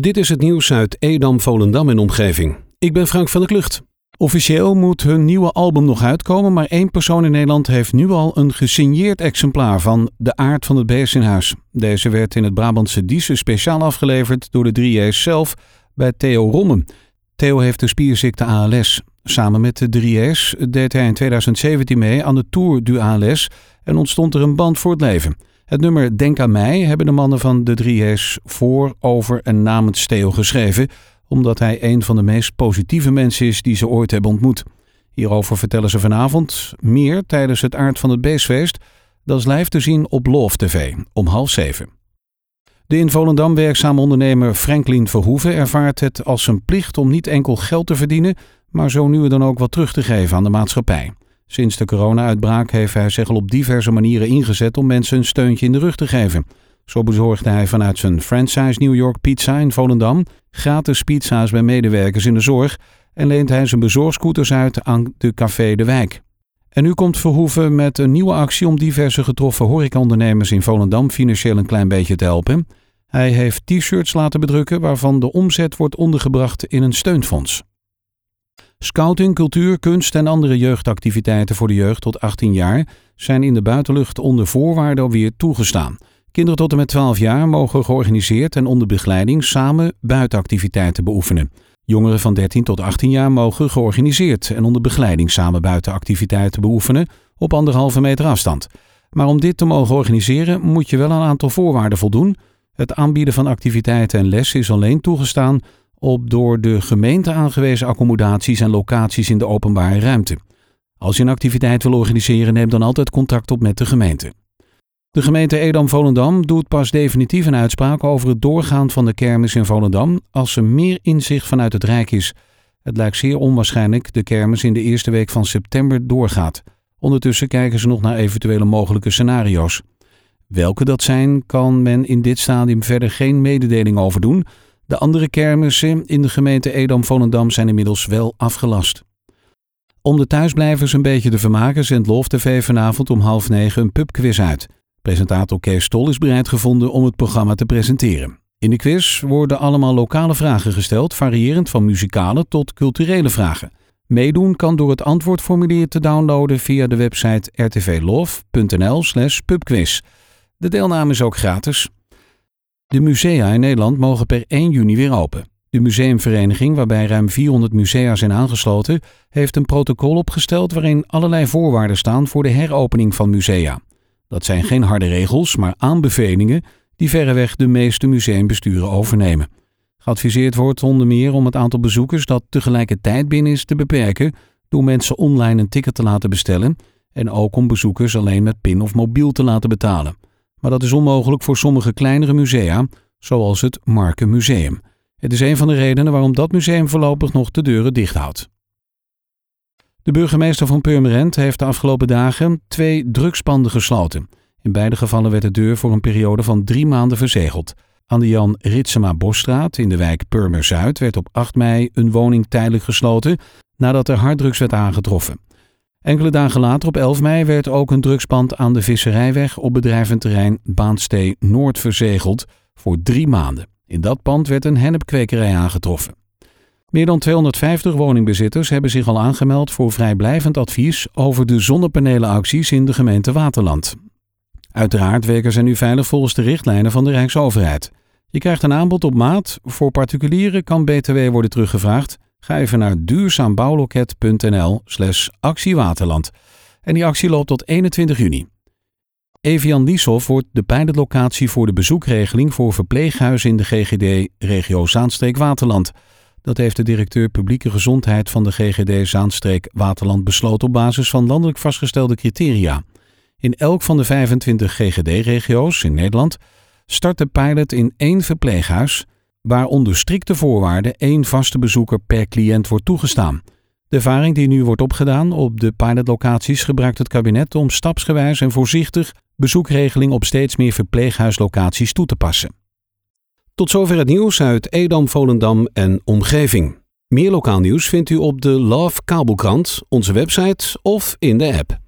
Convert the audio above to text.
Dit is het nieuws uit Edam, Volendam en omgeving. Ik ben Frank van der Klucht. Officieel moet hun nieuwe album nog uitkomen, maar één persoon in Nederland heeft nu al een gesigneerd exemplaar van De Aard van het Beest in huis. Deze werd in het Brabantse Diesen speciaal afgeleverd door de 3J's zelf bij Theo Rommen. Theo heeft de spierziekte ALS. Samen met de 3J's deed hij in 2017 mee aan de Tour du ALS en ontstond er een band voor het leven. Het nummer Denk aan mij hebben de mannen van de 3J's voor, over en namens Theo geschreven, omdat hij een van de meest positieve mensen is die ze ooit hebben ontmoet. Hierover vertellen ze vanavond meer tijdens het Aard van het Beestfeest. Dat is live te zien op Love TV om half zeven. De in Volendam werkzame ondernemer Franklin Verhoeven ervaart het als zijn plicht om niet enkel geld te verdienen, maar zo nu en dan ook wat terug te geven aan de maatschappij. Sinds de corona-uitbraak heeft hij zich al op diverse manieren ingezet om mensen een steuntje in de rug te geven. Zo bezorgde hij vanuit zijn franchise New York Pizza in Volendam gratis pizza's bij medewerkers in de zorg en leent hij zijn bezorgscooters uit aan de Café de Wijk. En nu komt Verhoeven met een nieuwe actie om diverse getroffen horecaondernemers in Volendam financieel een klein beetje te helpen. Hij heeft t-shirts laten bedrukken waarvan de omzet wordt ondergebracht in een steunfonds. Scouting, cultuur, kunst en andere jeugdactiviteiten voor de jeugd tot 18 jaar zijn in de buitenlucht onder voorwaarden weer toegestaan. Kinderen tot en met 12 jaar mogen georganiseerd en onder begeleiding samen buitenactiviteiten beoefenen. Jongeren van 13 tot 18 jaar mogen georganiseerd en onder begeleiding samen buitenactiviteiten beoefenen op anderhalve meter afstand. Maar om dit te mogen organiseren moet je wel een aantal voorwaarden voldoen. Het aanbieden van activiteiten en lessen is alleen toegestaan op door de gemeente aangewezen accommodaties en locaties in de openbare ruimte. Als je een activiteit wil organiseren, neem dan altijd contact op met de gemeente. De gemeente Edam-Volendam doet pas definitief een uitspraak over het doorgaan van de kermis in Volendam als er meer inzicht vanuit het Rijk is. Het lijkt zeer onwaarschijnlijk de kermis in de eerste week van september doorgaat. Ondertussen kijken ze nog naar eventuele mogelijke scenario's. Welke dat zijn, kan men in dit stadium verder geen mededeling over doen. De andere kermissen in de gemeente Edam-Volendam zijn inmiddels wel afgelast. Om de thuisblijvers een beetje te vermaken zendt Love TV vanavond om half negen een pubquiz uit. Presentator Kees Stol is bereid gevonden om het programma te presenteren. In de quiz worden allemaal lokale vragen gesteld, variërend van muzikale tot culturele vragen. Meedoen kan door het antwoordformulier te downloaden via de website rtvlove.nl/slash pubquiz. De deelname is ook gratis. De musea in Nederland mogen per 1 juni weer open. De museumvereniging, waarbij ruim 400 musea zijn aangesloten, heeft een protocol opgesteld waarin allerlei voorwaarden staan voor de heropening van musea. Dat zijn geen harde regels, maar aanbevelingen die verreweg de meeste museumbesturen overnemen. Geadviseerd wordt onder meer om het aantal bezoekers dat tegelijkertijd binnen is te beperken door mensen online een ticket te laten bestellen en ook om bezoekers alleen met pin of mobiel te laten betalen. Maar dat is onmogelijk voor sommige kleinere musea, zoals het Markenmuseum. Het is een van de redenen waarom dat museum voorlopig nog de deuren dicht houdt. De burgemeester van Purmerend heeft de afgelopen dagen twee drugspanden gesloten. In beide gevallen werd de deur voor een periode van drie maanden verzegeld. Aan de Jan Ritsema Bosstraat in de wijk Purmer Zuid werd op 8 mei een woning tijdelijk gesloten nadat er harddrugs werd aangetroffen. Enkele dagen later, op 11 mei, werd ook een drugspand aan de Visserijweg op bedrijventerrein Baanstee Noord verzegeld voor drie maanden. In dat pand werd een hennepkwekerij aangetroffen. Meer dan 250 woningbezitters hebben zich al aangemeld voor vrijblijvend advies over de zonnepanelenacties in de gemeente Waterland. Uiteraard werken zij nu veilig volgens de richtlijnen van de Rijksoverheid. Je krijgt een aanbod op maat. Voor particulieren kan BTW worden teruggevraagd. Ga even naar duurzaambouwloket.nl slash actiewaterland. En die actie loopt tot 21 juni. Evian Lieshoff wordt de pilotlocatie voor de bezoekregeling voor verpleeghuizen in de GGD regio Zaanstreek-Waterland. Dat heeft de directeur publieke gezondheid van de GGD Zaanstreek-Waterland besloten op basis van landelijk vastgestelde criteria. In elk van de 25 GGD-regio's in Nederland start de pilot in één verpleeghuis, waar onder strikte voorwaarden één vaste bezoeker per cliënt wordt toegestaan. De ervaring die nu wordt opgedaan op de pilotlocaties gebruikt het kabinet om stapsgewijs en voorzichtig bezoekregeling op steeds meer verpleeghuislocaties toe te passen. Tot zover het nieuws uit Edam, Volendam en omgeving. Meer lokaal nieuws vindt u op de Love Kabelkrant, onze website of in de app.